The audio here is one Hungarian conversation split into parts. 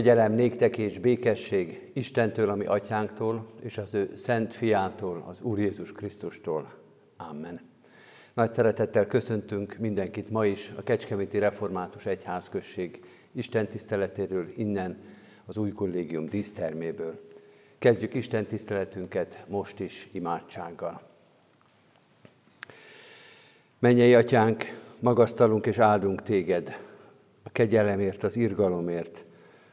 Kegyelem néktek és békesség Istentől, ami atyánktól, és az ő szent fiától, az Úr Jézus Krisztustól. Amen. Nagy szeretettel köszöntünk mindenkit ma is a Kecskeméti Református Egyházközség Isten tiszteletéről, innen az új kollégium díszterméből. Kezdjük Isten tiszteletünket most is imádsággal. Mennyei atyánk, magasztalunk és áldunk téged a kegyelemért, az irgalomért,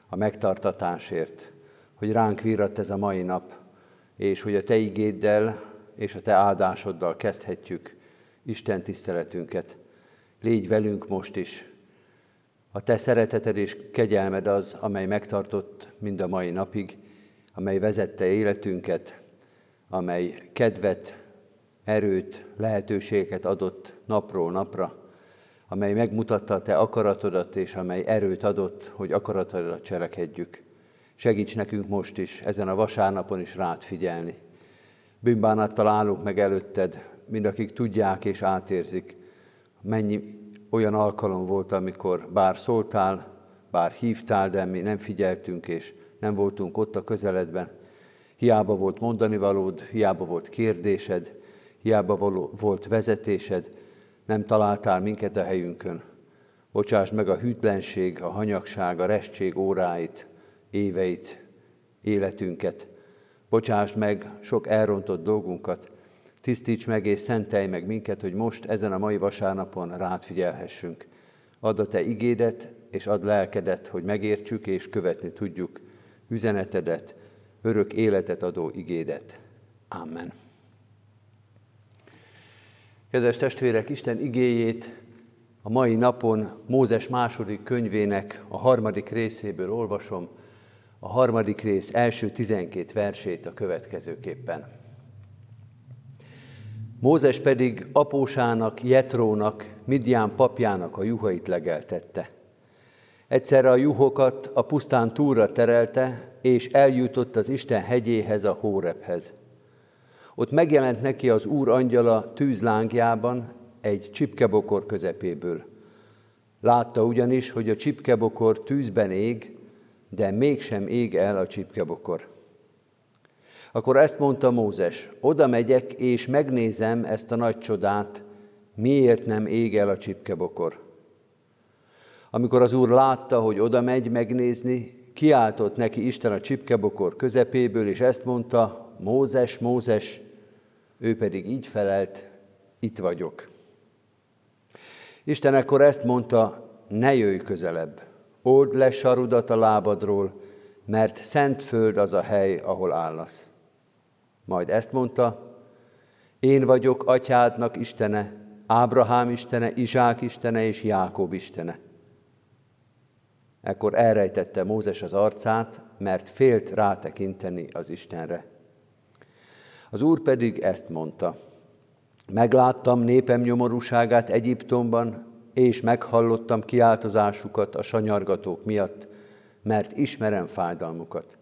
a megtartatásért, hogy ránk virrat ez a mai nap, és hogy a te igéddel és a te áldásoddal kezdhetjük Isten tiszteletünket. Légy velünk most is. A te szereteted és kegyelmed az, amely megtartott mind a mai napig, amely vezette életünket, amely kedvet, erőt, lehetőséget adott napról napra, amely megmutatta a te akaratodat, és amely erőt adott, hogy akaratodat cselekedjük. Segíts nekünk most is, ezen a vasárnapon is rád figyelni. Bűnbánattal állunk meg előtted, mind akik tudják és átérzik, mennyi olyan alkalom volt, amikor bár szóltál, bár hívtál, de mi nem figyeltünk, és nem voltunk ott a közeledben. Hiába volt mondani valód, hiába volt kérdésed, hiába való, volt vezetésed, nem találtál minket a helyünkön. Bocsáss meg a hűtlenség, a hanyagság, a restség óráit, éveit, életünket. Bocsáss meg sok elrontott dolgunkat. Tisztíts meg és szentelj meg minket, hogy most ezen a mai vasárnapon rád figyelhessünk. Add a te igédet, és add lelkedet, hogy megértsük és követni tudjuk üzenetedet, örök életet adó igédet. Amen. Kedves testvérek, Isten igéjét a mai napon Mózes második könyvének a harmadik részéből olvasom, a harmadik rész első tizenkét versét a következőképpen. Mózes pedig apósának, Jetrónak, Midian papjának a juhait legeltette. Egyszerre a juhokat a pusztán túlra terelte, és eljutott az Isten hegyéhez, a Hórephez. Ott megjelent neki az Úr angyala tűzlángjában egy csipkebokor közepéből. Látta ugyanis, hogy a csipkebokor tűzben ég, de mégsem ég el a csipkebokor. Akkor ezt mondta Mózes, oda megyek és megnézem ezt a nagy csodát, miért nem ég el a csipkebokor. Amikor az úr látta, hogy oda megy megnézni, kiáltott neki Isten a csipkebokor közepéből, és ezt mondta, Mózes, Mózes, ő pedig így felelt, itt vagyok. Isten ekkor ezt mondta, ne jöjj közelebb, old le sarudat a lábadról, mert szent föld az a hely, ahol állasz. Majd ezt mondta, én vagyok atyádnak Istene, Ábrahám Istene, Izsák Istene és Jákob Istene. Ekkor elrejtette Mózes az arcát, mert félt rátekinteni az Istenre. Az Úr pedig ezt mondta, megláttam népem nyomorúságát Egyiptomban, és meghallottam kiáltozásukat a sanyargatók miatt, mert ismerem fájdalmukat.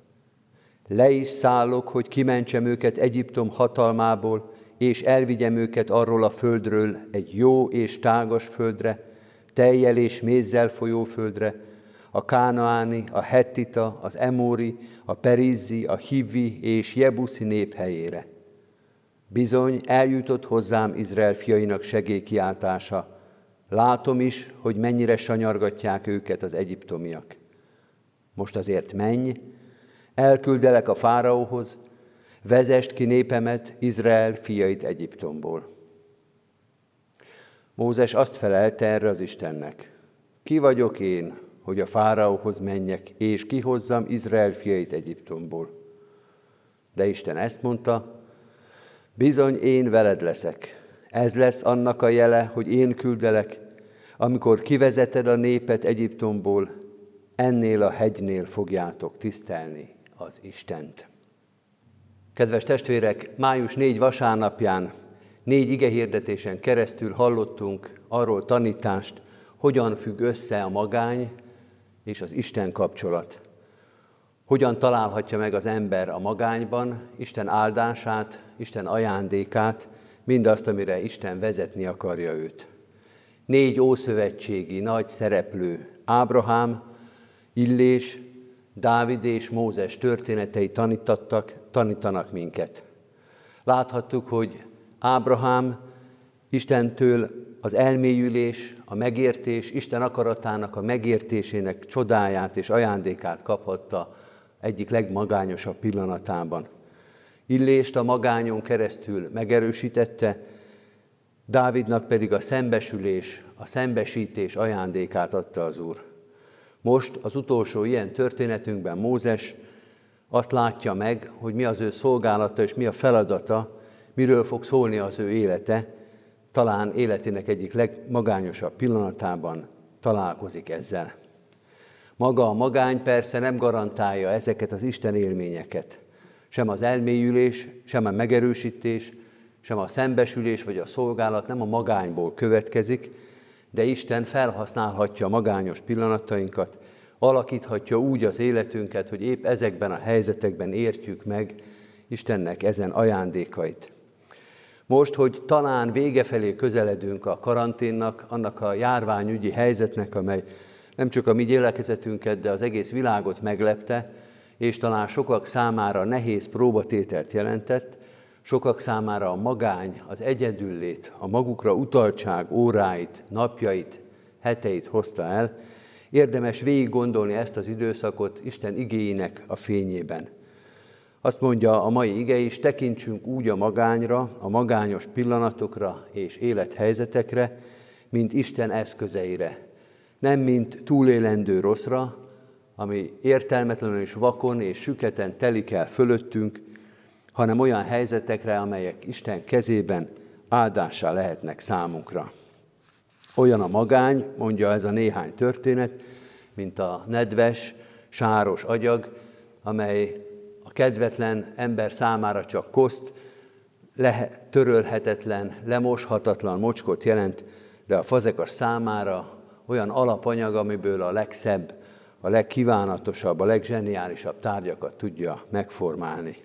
Le is szállok, hogy kimentsem őket Egyiptom hatalmából, és elvigyem őket arról a földről egy jó és tágas földre, teljel és mézzel folyó földre, a Kánaáni, a Hettita, az Emóri, a Perizzi, a Hivi és Jebuszi nép helyére. Bizony eljutott hozzám Izrael fiainak segélykiáltása. Látom is, hogy mennyire sanyargatják őket az egyiptomiak. Most azért menj, elküldelek a fáraóhoz, vezest ki népemet, Izrael fiait Egyiptomból. Mózes azt felelte erre az Istennek. Ki vagyok én, hogy a fáraóhoz menjek, és kihozzam Izrael fiait Egyiptomból? De Isten ezt mondta, bizony én veled leszek. Ez lesz annak a jele, hogy én küldelek, amikor kivezeted a népet Egyiptomból, ennél a hegynél fogjátok tisztelni az Istent. Kedves testvérek, május 4 vasárnapján négy igehirdetésen keresztül hallottunk arról tanítást, hogyan függ össze a magány és az Isten kapcsolat. Hogyan találhatja meg az ember a magányban Isten áldását, Isten ajándékát, mindazt, amire Isten vezetni akarja őt. Négy ószövetségi nagy szereplő, Ábrahám, Illés, Dávid és Mózes történetei tanítattak, tanítanak minket. Láthattuk, hogy Ábrahám Istentől az elmélyülés, a megértés, Isten akaratának a megértésének csodáját és ajándékát kaphatta egyik legmagányosabb pillanatában. Illést a magányon keresztül megerősítette, Dávidnak pedig a szembesülés, a szembesítés ajándékát adta az Úr. Most az utolsó ilyen történetünkben Mózes azt látja meg, hogy mi az ő szolgálata és mi a feladata, miről fog szólni az ő élete, talán életének egyik legmagányosabb pillanatában találkozik ezzel. Maga a magány persze nem garantálja ezeket az Isten élményeket. Sem az elmélyülés, sem a megerősítés, sem a szembesülés vagy a szolgálat nem a magányból következik, de Isten felhasználhatja magányos pillanatainkat, alakíthatja úgy az életünket, hogy épp ezekben a helyzetekben értjük meg Istennek ezen ajándékait. Most, hogy talán vége felé közeledünk a karanténnak, annak a járványügyi helyzetnek, amely nem csak a mi gyülekezetünket, de az egész világot meglepte, és talán sokak számára nehéz próbatételt jelentett, sokak számára a magány, az egyedüllét, a magukra utaltság óráit, napjait, heteit hozta el, érdemes végig gondolni ezt az időszakot Isten igéinek a fényében. Azt mondja a mai ige is, tekintsünk úgy a magányra, a magányos pillanatokra és élethelyzetekre, mint Isten eszközeire. Nem mint túlélendő rosszra, ami értelmetlenül és vakon és süketen telik el fölöttünk, hanem olyan helyzetekre, amelyek Isten kezében áldássá lehetnek számunkra. Olyan a magány, mondja ez a néhány történet, mint a nedves, sáros agyag, amely kedvetlen ember számára csak koszt, le, törölhetetlen, lemoshatatlan mocskot jelent, de a fazekas számára olyan alapanyag, amiből a legszebb, a legkívánatosabb, a legzseniálisabb tárgyakat tudja megformálni.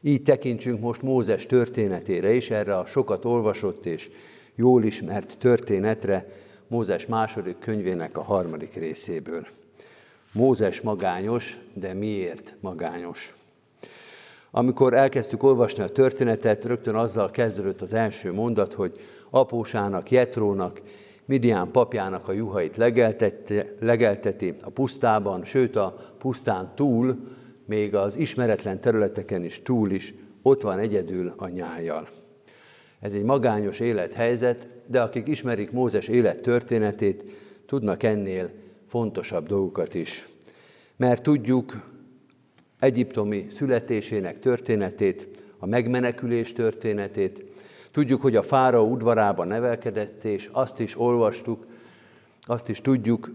Így tekintsünk most Mózes történetére is, erre a sokat olvasott és jól ismert történetre, Mózes második könyvének a harmadik részéből. Mózes magányos, de miért magányos? Amikor elkezdtük olvasni a történetet, rögtön azzal kezdődött az első mondat, hogy apósának, Jetrónak, Midian papjának a juhait legelteti a pusztában, sőt a pusztán túl, még az ismeretlen területeken is túl is, ott van egyedül a nyájjal. Ez egy magányos élethelyzet, de akik ismerik Mózes élet történetét, tudnak ennél fontosabb dolgokat is. Mert tudjuk, egyiptomi születésének történetét, a megmenekülés történetét. Tudjuk, hogy a fáraó udvarában nevelkedett, és azt is olvastuk, azt is tudjuk,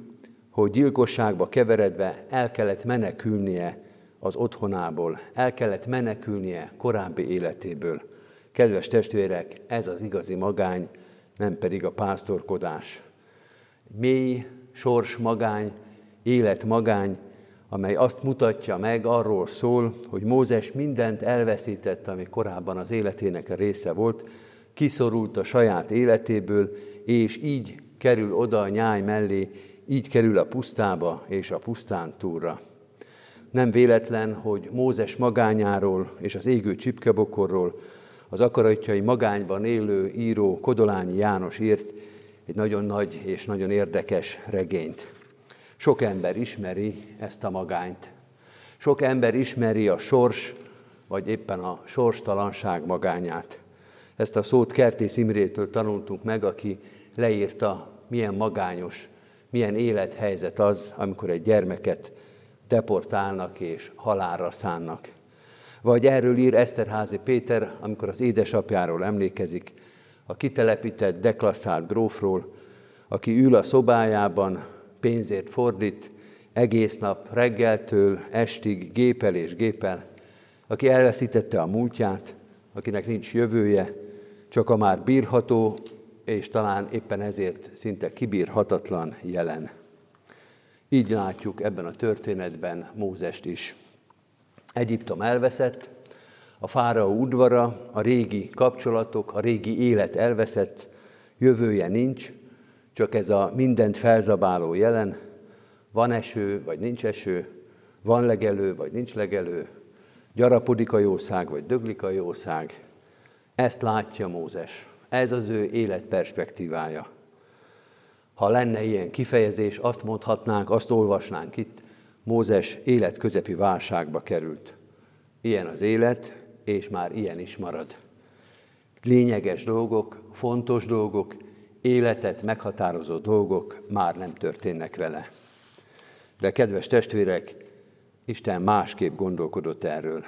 hogy gyilkosságba keveredve el kellett menekülnie az otthonából, el kellett menekülnie korábbi életéből. Kedves testvérek, ez az igazi magány, nem pedig a pásztorkodás. Mély, sors magány, élet magány, amely azt mutatja meg, arról szól, hogy Mózes mindent elveszített, ami korábban az életének a része volt, kiszorult a saját életéből, és így kerül oda a nyáj mellé, így kerül a pusztába és a pusztán túlra. Nem véletlen, hogy Mózes magányáról és az égő csipkebokorról az akaratjai magányban élő író Kodolányi János írt egy nagyon nagy és nagyon érdekes regényt. Sok ember ismeri ezt a magányt. Sok ember ismeri a sors, vagy éppen a sorstalanság magányát. Ezt a szót Kertész Imrétől tanultunk meg, aki leírta, milyen magányos, milyen élethelyzet az, amikor egy gyermeket deportálnak és halálra szánnak. Vagy erről ír Eszterházi Péter, amikor az édesapjáról emlékezik, a kitelepített, deklasszált grófról, aki ül a szobájában, pénzért fordít, egész nap reggeltől estig gépel és gépel, aki elveszítette a múltját, akinek nincs jövője, csak a már bírható, és talán éppen ezért szinte kibírhatatlan jelen. Így látjuk ebben a történetben Mózest is. Egyiptom elveszett, a fáraó udvara, a régi kapcsolatok, a régi élet elveszett, jövője nincs, csak ez a mindent felzabáló jelen, van eső, vagy nincs eső, van legelő, vagy nincs legelő, gyarapodik a jószág, vagy döglik a jószág. Ezt látja Mózes. Ez az ő életperspektívája. Ha lenne ilyen kifejezés, azt mondhatnánk, azt olvasnánk itt, Mózes életközepi válságba került. Ilyen az élet, és már ilyen is marad. Lényeges dolgok, fontos dolgok, életet meghatározó dolgok már nem történnek vele. De kedves testvérek, Isten másképp gondolkodott erről.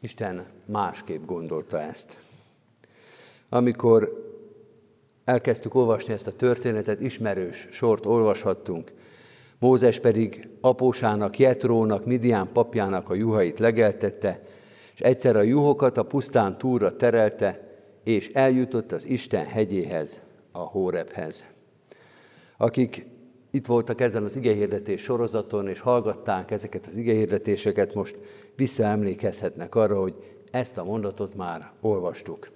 Isten másképp gondolta ezt. Amikor elkezdtük olvasni ezt a történetet, ismerős sort olvashattunk, Mózes pedig apósának, Jetrónak, Midian papjának a juhait legeltette, és egyszer a juhokat a pusztán túra terelte, és eljutott az Isten hegyéhez, a Hórebhez. Akik itt voltak ezen az igehirdetés sorozaton, és hallgatták ezeket az igehirdetéseket, most visszaemlékezhetnek arra, hogy ezt a mondatot már olvastuk.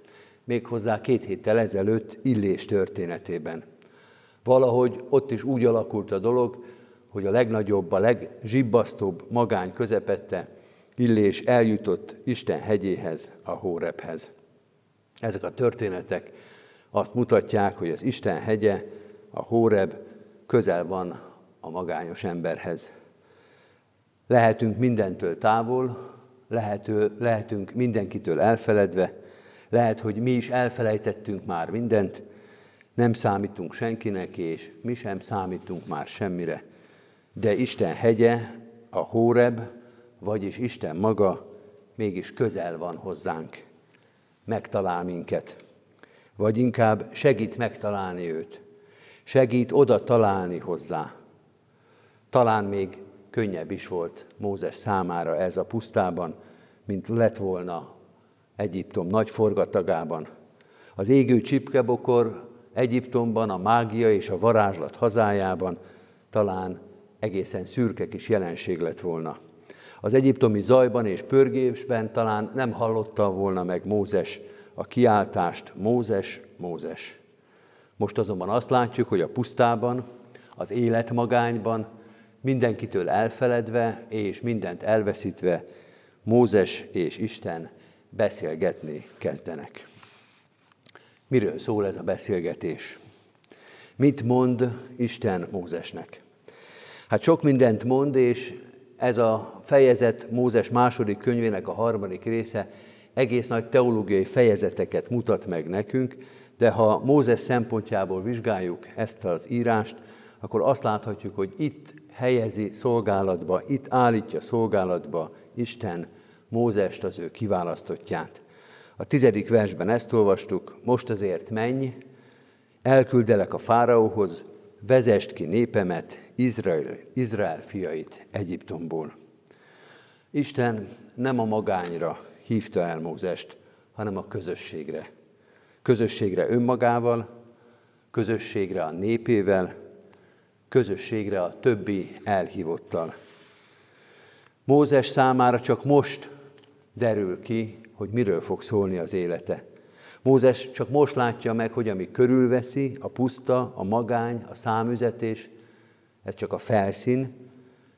Méghozzá két héttel ezelőtt Illés történetében. Valahogy ott is úgy alakult a dolog, hogy a legnagyobb, a legzsibbasztóbb magány közepette Illés eljutott Isten hegyéhez, a Hórebhez. Ezek a történetek azt mutatják, hogy az Isten hegye, a Hóreb közel van a magányos emberhez. Lehetünk mindentől távol, lehető, lehetünk mindenkitől elfeledve, lehet, hogy mi is elfelejtettünk már mindent, nem számítunk senkinek, és mi sem számítunk már semmire. De Isten hegye, a Hóreb, vagyis Isten maga mégis közel van hozzánk, megtalál minket, vagy inkább segít megtalálni őt, segít oda találni hozzá. Talán még könnyebb is volt Mózes számára ez a pusztában, mint lett volna Egyiptom nagy forgatagában. Az égő csipkebokor Egyiptomban, a mágia és a varázslat hazájában talán egészen szürke kis jelenség lett volna. Az egyiptomi zajban és pörgésben talán nem hallotta volna meg Mózes a kiáltást, Mózes, Mózes. Most azonban azt látjuk, hogy a pusztában, az életmagányban, mindenkitől elfeledve és mindent elveszítve, Mózes és Isten beszélgetni kezdenek. Miről szól ez a beszélgetés? Mit mond Isten Mózesnek? Hát sok mindent mond, és ez a fejezet Mózes második könyvének a harmadik része egész nagy teológiai fejezeteket mutat meg nekünk, de ha Mózes szempontjából vizsgáljuk ezt az írást, akkor azt láthatjuk, hogy itt helyezi szolgálatba, itt állítja szolgálatba Isten Mózest, az ő kiválasztottját. A tizedik versben ezt olvastuk, most azért menj, elküldelek a fáraóhoz, vezest ki népemet, Izrael, Izrael fiait Egyiptomból. Isten nem a magányra hívta el Mózest, hanem a közösségre. Közösségre önmagával, közösségre a népével, közösségre a többi elhívottal. Mózes számára csak most derül ki, hogy miről fog szólni az élete. Mózes csak most látja meg, hogy ami körülveszi, a puszta, a magány, a számüzetés, Ez csak a felszín,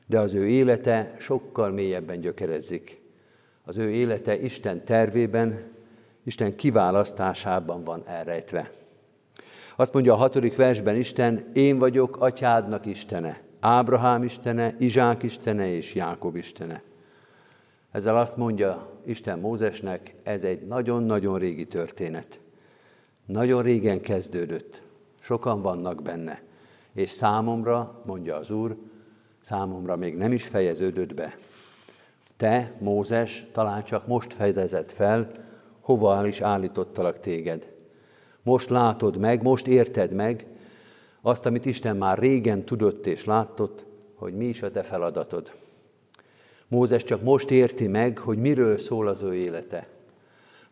de az ő élete sokkal mélyebben gyökerezik. Az ő élete Isten tervében, Isten kiválasztásában van elrejtve. Azt mondja a hatodik versben Isten, én vagyok atyádnak Istene, Ábrahám Istene, Izsák Istene és Jákob Istene. Ezzel azt mondja Isten Mózesnek, ez egy nagyon-nagyon régi történet. Nagyon régen kezdődött, sokan vannak benne, és számomra, mondja az Úr, számomra még nem is fejeződött be. Te, Mózes, talán csak most fejezett fel, hova is állítottalak téged. Most látod meg, most érted meg azt, amit Isten már régen tudott és látott, hogy mi is a te feladatod. Mózes csak most érti meg, hogy miről szól az ő élete.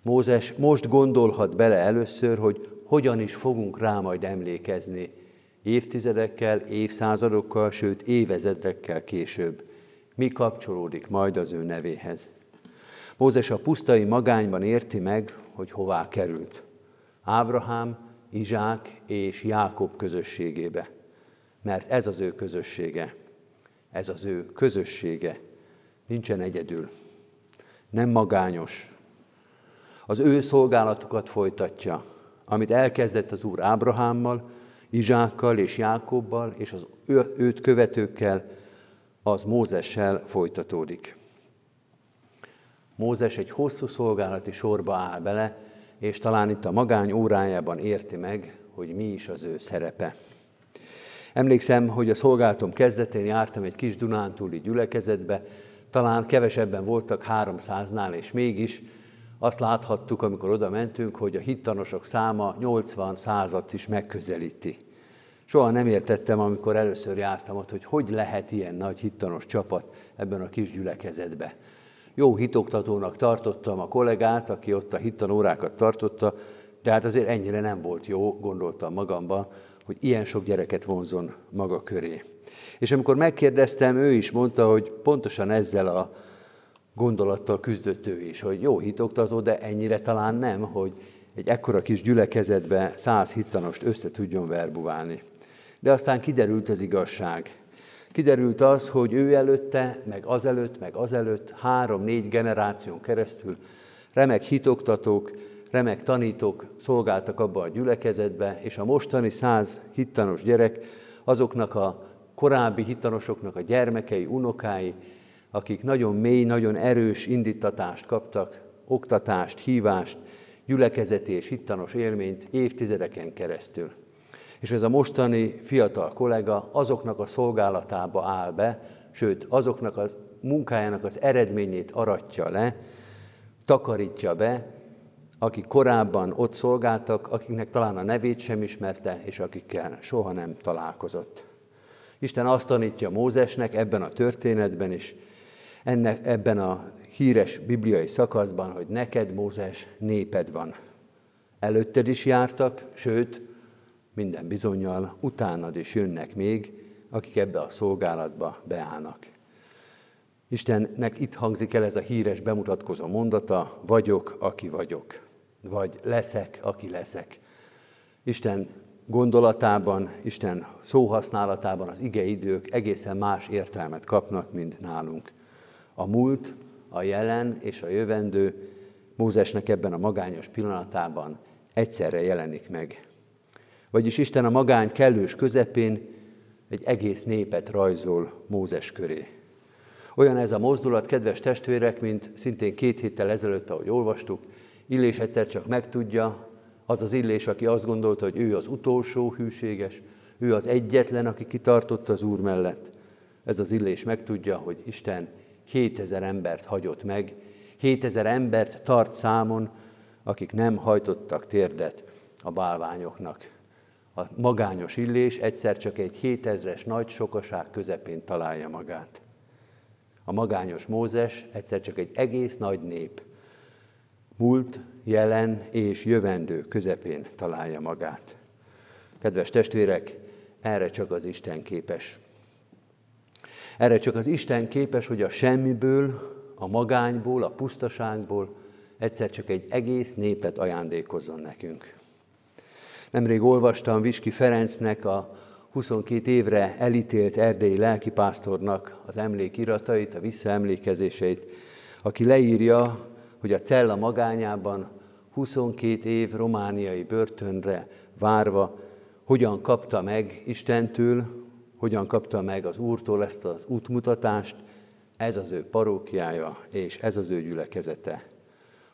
Mózes most gondolhat bele először, hogy hogyan is fogunk rá majd emlékezni évtizedekkel, évszázadokkal, sőt évezredekkel később. Mi kapcsolódik majd az ő nevéhez. Mózes a pusztai magányban érti meg, hogy hová került. Ábrahám, Izsák és Jákob közösségébe. Mert ez az ő közössége. Ez az ő közössége. Nincsen egyedül. Nem magányos. Az ő szolgálatukat folytatja, amit elkezdett az Úr Ábrahámmal, Izsákkal és Jákobbal, és az őt követőkkel, az Mózessel folytatódik. Mózes egy hosszú szolgálati sorba áll bele, és talán itt a magány órájában érti meg, hogy mi is az ő szerepe. Emlékszem, hogy a szolgálatom kezdetén jártam egy kis Dunántúli gyülekezetbe, talán kevesebben voltak 300-nál, és mégis azt láthattuk, amikor oda mentünk, hogy a hittanosok száma 80 százat is megközelíti. Soha nem értettem, amikor először jártam ott, hogy hogy lehet ilyen nagy hittanos csapat ebben a kis gyülekezetbe. Jó hitoktatónak tartottam a kollégát, aki ott a hittanórákat tartotta, de hát azért ennyire nem volt jó, gondoltam magamban, hogy ilyen sok gyereket vonzon maga köré. És amikor megkérdeztem, ő is mondta, hogy pontosan ezzel a gondolattal küzdött ő is, hogy jó hitoktató, de ennyire talán nem, hogy egy ekkora kis gyülekezetbe száz hittanost össze tudjon verbuválni. De aztán kiderült az igazság. Kiderült az, hogy ő előtte, meg azelőtt, meg azelőtt, három-négy generáción keresztül remek hitoktatók, remek tanítók szolgáltak abba a gyülekezetbe, és a mostani száz hittanos gyerek azoknak a korábbi hittanosoknak a gyermekei, unokái, akik nagyon mély, nagyon erős indítatást kaptak, oktatást, hívást, gyülekezeti és hittanos élményt évtizedeken keresztül. És ez a mostani fiatal kollega azoknak a szolgálatába áll be, sőt, azoknak a munkájának az eredményét aratja le, takarítja be, akik korábban ott szolgáltak, akiknek talán a nevét sem ismerte, és akikkel soha nem találkozott. Isten azt tanítja Mózesnek ebben a történetben is, ennek, ebben a híres bibliai szakaszban, hogy neked, Mózes, néped van. Előtted is jártak, sőt, minden bizonyal utánad is jönnek még, akik ebbe a szolgálatba beállnak. Istennek itt hangzik el ez a híres bemutatkozó mondata, vagyok, aki vagyok, vagy leszek, aki leszek. Isten gondolatában, Isten szóhasználatában az igeidők egészen más értelmet kapnak, mint nálunk. A múlt, a jelen és a jövendő Mózesnek ebben a magányos pillanatában egyszerre jelenik meg. Vagyis Isten a magány kellős közepén egy egész népet rajzol Mózes köré. Olyan ez a mozdulat, kedves testvérek, mint szintén két héttel ezelőtt, ahogy olvastuk, Illés egyszer csak megtudja, az az Illés, aki azt gondolta, hogy ő az utolsó hűséges, ő az egyetlen, aki kitartott az Úr mellett. Ez az Illés megtudja, hogy Isten 7000 embert hagyott meg, 7000 embert tart számon, akik nem hajtottak térdet a bálványoknak. A magányos illés egyszer csak egy 7000-es nagy sokaság közepén találja magát. A magányos Mózes egyszer csak egy egész nagy nép, múlt, jelen és jövendő közepén találja magát. Kedves testvérek, erre csak az Isten képes. Erre csak az Isten képes, hogy a semmiből, a magányból, a pusztaságból egyszer csak egy egész népet ajándékozzon nekünk. Nemrég olvastam Viski Ferencnek a 22 évre elítélt erdélyi lelkipásztornak az emlékiratait, a visszaemlékezéseit, aki leírja, hogy a cella magányában 22 év romániai börtönre várva hogyan kapta meg Istentől, hogyan kapta meg az Úrtól ezt az útmutatást, ez az ő parókiája, és ez az ő gyülekezete.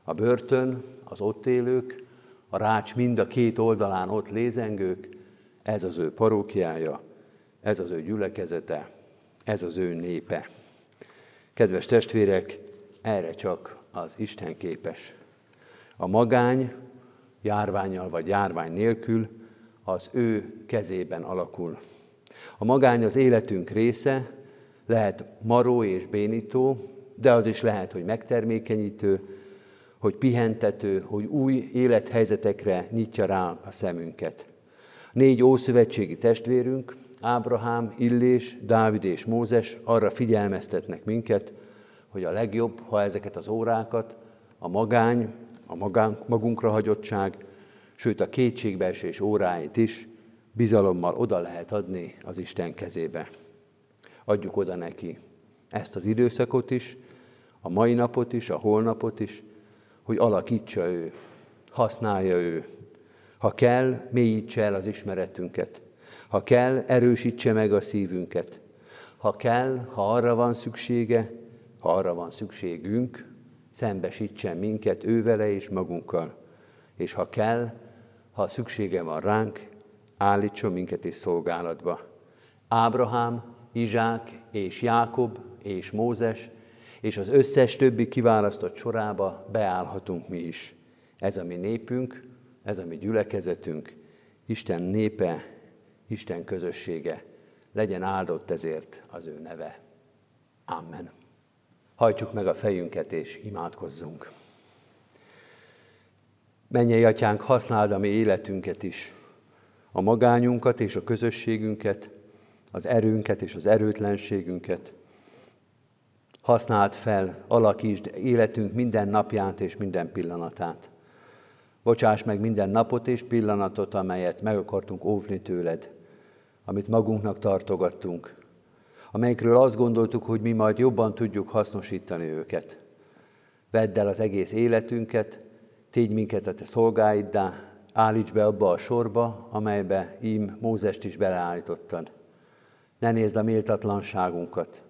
A börtön, az ott élők, a rács mind a két oldalán ott lézengők, ez az ő parókiája, ez az ő gyülekezete, ez az ő népe. Kedves testvérek, erre csak az Isten képes. A magány járványal vagy járvány nélkül az ő kezében alakul. A magány az életünk része, lehet maró és bénító, de az is lehet, hogy megtermékenyítő, hogy pihentető, hogy új élethelyzetekre nyitja rá a szemünket. Négy ószövetségi testvérünk, Ábrahám, Illés, Dávid és Mózes arra figyelmeztetnek minket, hogy a legjobb, ha ezeket az órákat a magány, a magánk, magunkra hagyottság, sőt a kétségbeesés óráit is bizalommal oda lehet adni az Isten kezébe. Adjuk oda neki ezt az időszakot is, a mai napot is, a holnapot is, hogy alakítsa ő, használja ő. Ha kell, mélyítse el az ismeretünket. Ha kell, erősítse meg a szívünket. Ha kell, ha arra van szüksége, ha arra van szükségünk, szembesítsen minket ővele és magunkkal. És ha kell, ha szüksége van ránk, állítson minket is szolgálatba. Ábrahám, Izsák és Jákob és Mózes és az összes többi kiválasztott sorába beállhatunk mi is. Ez a mi népünk, ez a mi gyülekezetünk, Isten népe, Isten közössége. Legyen áldott ezért az ő neve. Amen. Hajtsuk meg a fejünket és imádkozzunk. Menjél, Atyánk, használd a mi életünket is, a magányunkat és a közösségünket, az erőnket és az erőtlenségünket. Használd fel, alakítsd életünk minden napját és minden pillanatát. Bocsáss meg minden napot és pillanatot, amelyet meg akartunk óvni tőled, amit magunknak tartogattunk, amelyikről azt gondoltuk, hogy mi majd jobban tudjuk hasznosítani őket. Vedd el az egész életünket, tégy minket a te szolgáiddá, állíts be abba a sorba, amelybe ím Mózest is beleállítottad. Ne nézd a méltatlanságunkat,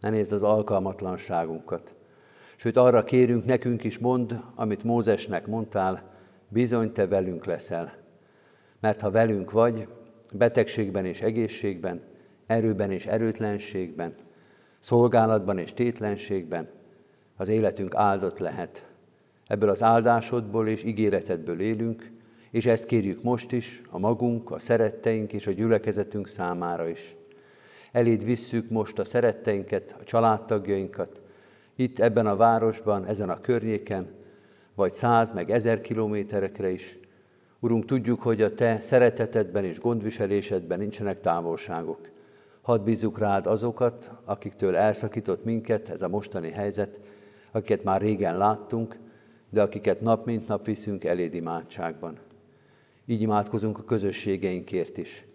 ne nézd az alkalmatlanságunkat. Sőt, arra kérünk, nekünk is mond, amit Mózesnek mondtál, bizony te velünk leszel. Mert ha velünk vagy, betegségben és egészségben, erőben és erőtlenségben, szolgálatban és tétlenségben, az életünk áldott lehet. Ebből az áldásodból és ígéretedből élünk, és ezt kérjük most is, a magunk, a szeretteink és a gyülekezetünk számára is. Eléd visszük most a szeretteinket, a családtagjainkat, itt ebben a városban, ezen a környéken, vagy száz meg ezer kilométerekre is. Urunk, tudjuk, hogy a Te szeretetedben és gondviselésedben nincsenek távolságok. Hadd bízzuk rád azokat, akiktől elszakított minket ez a mostani helyzet, akiket már régen láttunk, de akiket nap mint nap viszünk eléd imádságban. Így imádkozunk a közösségeinkért is.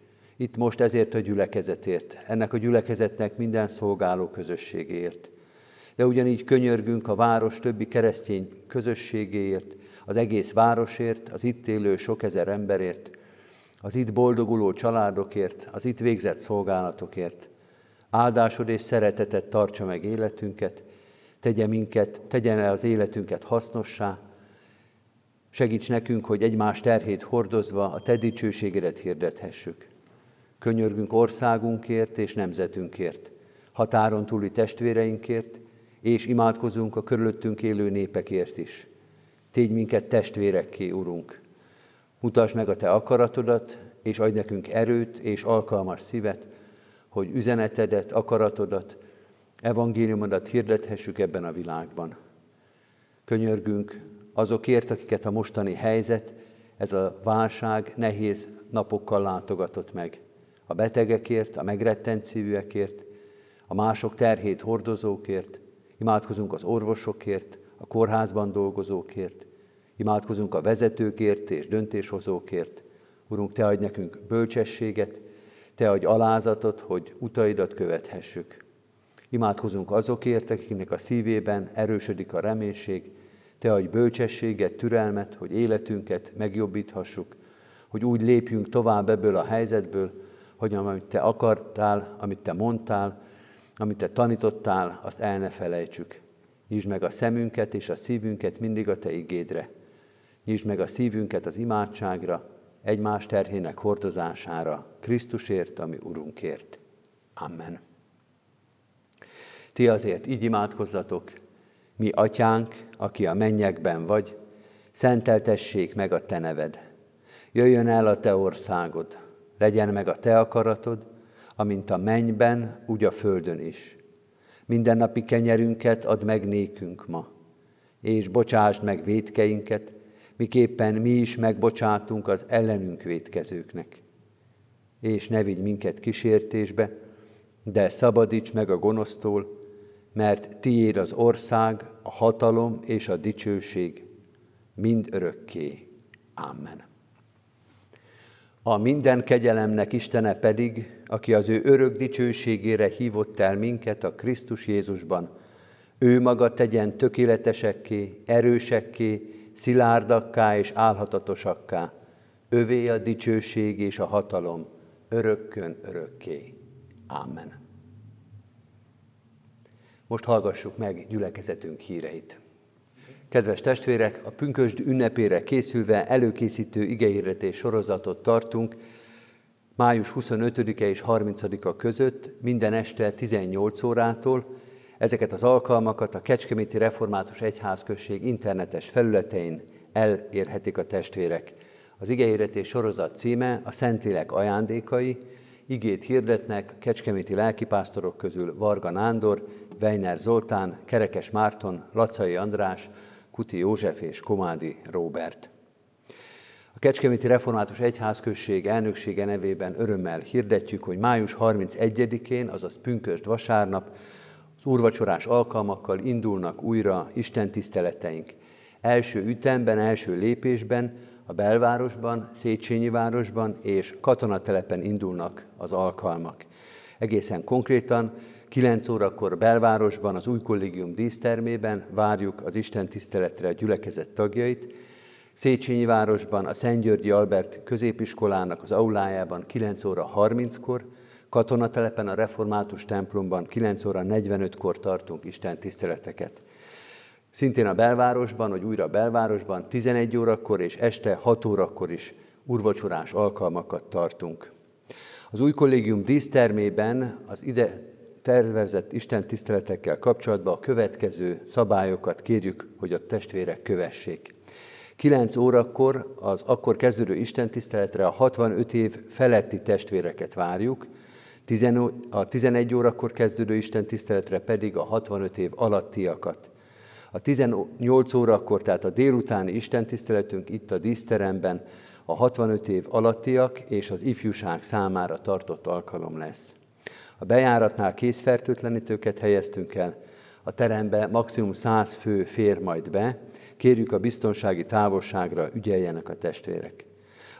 Itt most ezért a gyülekezetért, ennek a gyülekezetnek minden szolgáló közösségéért. De ugyanígy könyörgünk a város többi keresztény közösségéért, az egész városért, az itt élő sok ezer emberért, az itt boldoguló családokért, az itt végzett szolgálatokért. Áldásod és szeretetet tartsa meg életünket, tegye minket, tegyen el az életünket hasznossá, segíts nekünk, hogy egymás terhét hordozva a Te dicsőségedet hirdethessük. Könyörgünk országunkért és nemzetünkért, határon túli testvéreinkért, és imádkozunk a körülöttünk élő népekért is. Tégy minket testvérekké, Urunk. Mutasd meg a Te akaratodat, és adj nekünk erőt és alkalmas szívet, hogy üzenetedet, akaratodat, evangéliumodat hirdethessük ebben a világban. Könyörgünk azokért, akiket a mostani helyzet, ez a válság nehéz napokkal látogatott meg a betegekért, a megrettent szívűekért, a mások terhét hordozókért, imádkozunk az orvosokért, a kórházban dolgozókért, imádkozunk a vezetőkért és döntéshozókért. Urunk, Te adj nekünk bölcsességet, Te adj alázatot, hogy utaidat követhessük. Imádkozunk azokért, akiknek a szívében erősödik a reménység, Te adj bölcsességet, türelmet, hogy életünket megjobbíthassuk, hogy úgy lépjünk tovább ebből a helyzetből, hogy amit Te akartál, amit Te mondtál, amit Te tanítottál, azt el ne felejtsük. Nyisd meg a szemünket és a szívünket mindig a Te igédre. Nyisd meg a szívünket az imádságra, egymás terhének hordozására, Krisztusért, ami Urunkért. Amen. Ti azért így imádkozzatok, mi atyánk, aki a mennyekben vagy, szenteltessék meg a te neved. Jöjjön el a te országod, legyen meg a te akaratod, amint a mennyben, úgy a földön is. Mindennapi kenyerünket add meg nékünk ma, és bocsásd meg védkeinket, miképpen mi is megbocsátunk az ellenünk védkezőknek. És ne vigy minket kísértésbe, de szabadíts meg a gonosztól, mert tiéd az ország, a hatalom és a dicsőség mind örökké. Amen. A minden kegyelemnek Istene pedig, aki az ő örök dicsőségére hívott el minket a Krisztus Jézusban, ő maga tegyen tökéletesekké, erősekké, szilárdakká és álhatatosakká. Övé a dicsőség és a hatalom, örökkön örökké. Amen. Most hallgassuk meg gyülekezetünk híreit. Kedves testvérek, a pünkösd ünnepére készülve előkészítő igeiretés sorozatot tartunk, május 25-e és 30-a között minden este 18 órától. Ezeket az alkalmakat a Kecskeméti Református Egyházközség internetes felületein elérhetik a testvérek. Az igeiretés sorozat címe a Szentlélek ajándékai, igét hirdetnek kecskeméti lelkipásztorok közül Varga Nándor, Weiner Zoltán, Kerekes Márton, Lacai András, Kuti József és Komádi Róbert. A Kecskeméti Református Egyházközség elnöksége nevében örömmel hirdetjük, hogy május 31-én, azaz pünkösd vasárnap, az úrvacsorás alkalmakkal indulnak újra Isten tiszteleteink. Első ütemben, első lépésben a belvárosban, Széchenyi városban és katonatelepen indulnak az alkalmak. Egészen konkrétan 9 órakor belvárosban, az új kollégium dísztermében várjuk az Isten tiszteletre a gyülekezet tagjait. Széchenyi városban a Szent Györgyi Albert középiskolának az aulájában 9 óra 30-kor, katonatelepen a református templomban 9 óra 45-kor tartunk Isten tiszteleteket. Szintén a belvárosban, vagy újra a belvárosban 11 órakor és este 6 órakor is urvacsorás alkalmakat tartunk. Az új kollégium dísztermében az ide tervezett Isten tiszteletekkel kapcsolatban a következő szabályokat kérjük, hogy a testvérek kövessék. 9 órakor az akkor kezdődő Isten tiszteletre a 65 év feletti testvéreket várjuk, a 11 órakor kezdődő Isten tiszteletre pedig a 65 év alattiakat. A 18 órakor, tehát a délutáni istentiszteletünk itt a díszteremben a 65 év alattiak és az ifjúság számára tartott alkalom lesz. A bejáratnál készfertőtlenítőket helyeztünk el, a terembe maximum 100 fő fér majd be, kérjük a biztonsági távolságra ügyeljenek a testvérek.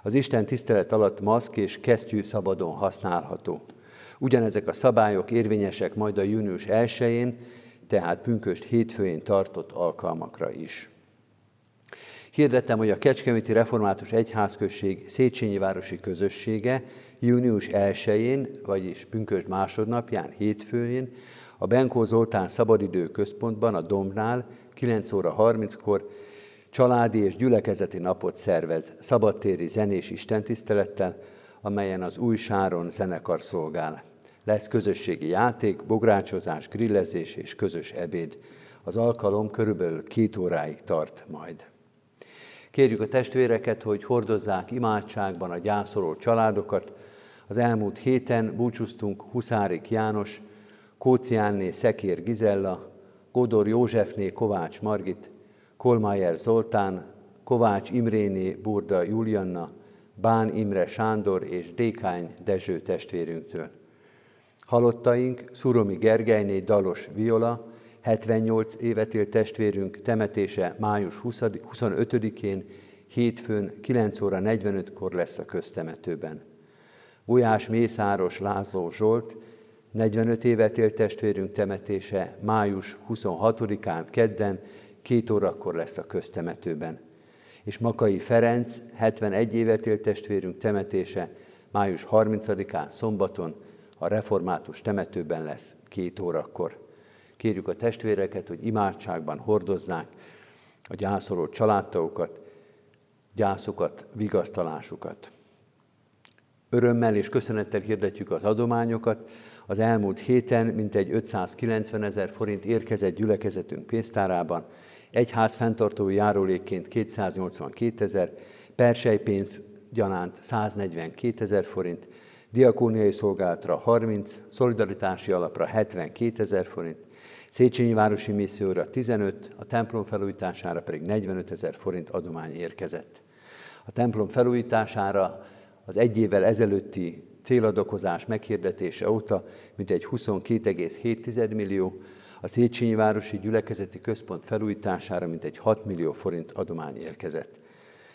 Az Isten tisztelet alatt maszk és kesztyű szabadon használható. Ugyanezek a szabályok érvényesek majd a június 1-én, tehát pünköst hétfőjén tartott alkalmakra is. Hirdettem, hogy a Kecskeméti Református Egyházközség Széchenyi Városi Közössége június 1-én, vagyis pünkösd másodnapján, hétfőjén, a Benkó Zoltán Szabadidő Központban, a Dombnál 9 óra 30-kor családi és gyülekezeti napot szervez szabadtéri zenés istentisztelettel, amelyen az új Sáron zenekar szolgál. Lesz közösségi játék, bográcsozás, grillezés és közös ebéd. Az alkalom körülbelül két óráig tart majd. Kérjük a testvéreket, hogy hordozzák imádságban a gyászoló családokat. Az elmúlt héten búcsúztunk Huszárik János, Kóciánné Szekér Gizella, Godor Józsefné Kovács Margit, Kolmájer Zoltán, Kovács Imréné Burda Julianna, Bán Imre Sándor és Dékány Dezső testvérünktől. Halottaink Szuromi Gergelyné Dalos Viola, 78 évet élt testvérünk temetése május 25-én, hétfőn 9 óra 45-kor lesz a köztemetőben. Ujás Mészáros László Zsolt, 45 évet élt testvérünk temetése május 26-án, kedden, két órakor lesz a köztemetőben. És Makai Ferenc, 71 évet élt testvérünk temetése május 30-án, szombaton, a református temetőben lesz két órakor. Kérjük a testvéreket, hogy imádságban hordozzák a gyászoló családtagokat, gyászokat, vigasztalásukat. Örömmel és köszönettel hirdetjük az adományokat. Az elmúlt héten mintegy 590 ezer forint érkezett gyülekezetünk pénztárában, egyház fenntartói járulékként 282 ezer, persejpénz gyanánt 142 ezer forint, diakóniai szolgálatra 30, szolidaritási alapra 72 ezer forint, Széchenyi Városi Misszióra 15, a templom felújítására pedig 45 ezer forint adomány érkezett. A templom felújítására az egy évvel ezelőtti céladokozás meghirdetése óta mintegy 22,7 millió, a Széchenyi Városi Gyülekezeti Központ felújítására mintegy 6 millió forint adomány érkezett.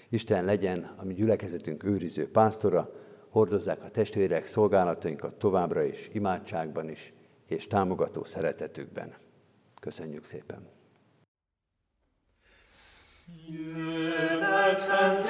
Isten legyen a mi gyülekezetünk őriző pásztora, hordozzák a testvérek szolgálatainkat továbbra is, imádságban is, és támogató szeretetükben. Köszönjük szépen! Szent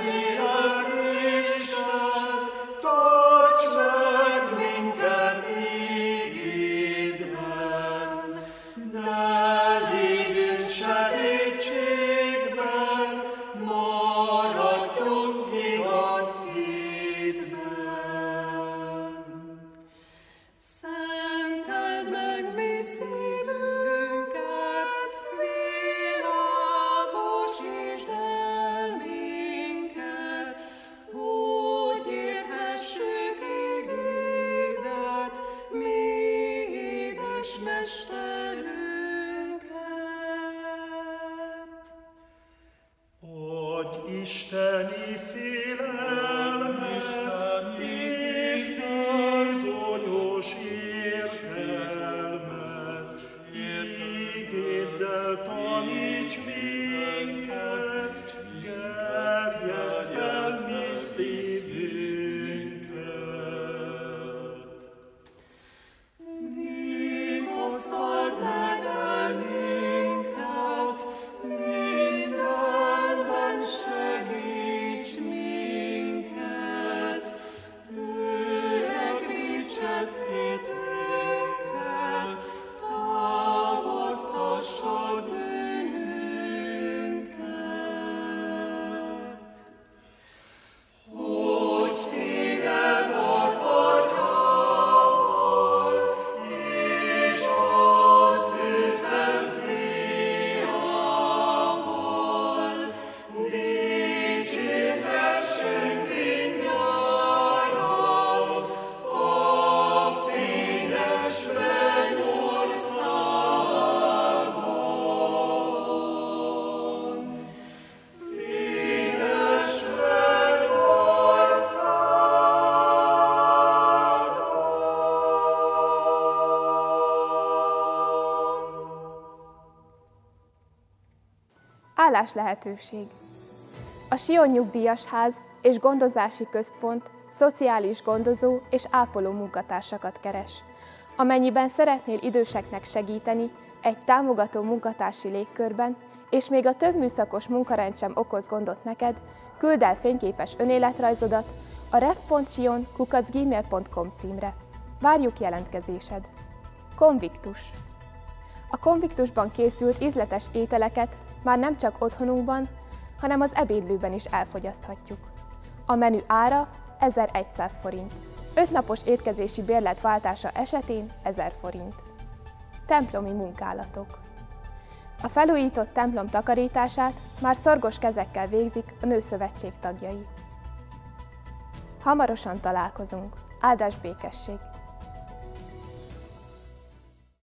me. Állás lehetőség. A Sion Nyugdíjas Ház és Gondozási Központ szociális gondozó és ápoló munkatársakat keres. Amennyiben szeretnél időseknek segíteni egy támogató munkatársi légkörben, és még a több műszakos munkarend sem okoz gondot neked, küld el fényképes önéletrajzodat a ref.sion.gmail.com címre. Várjuk jelentkezésed! Konviktus A konviktusban készült ízletes ételeket már nem csak otthonunkban, hanem az ebédlőben is elfogyaszthatjuk. A menü ára 1100 forint. 5 napos étkezési bérlet váltása esetén 1000 forint. Templomi munkálatok. A felújított templom takarítását már szorgos kezekkel végzik a Nőszövetség tagjai. Hamarosan találkozunk. Áldás békesség!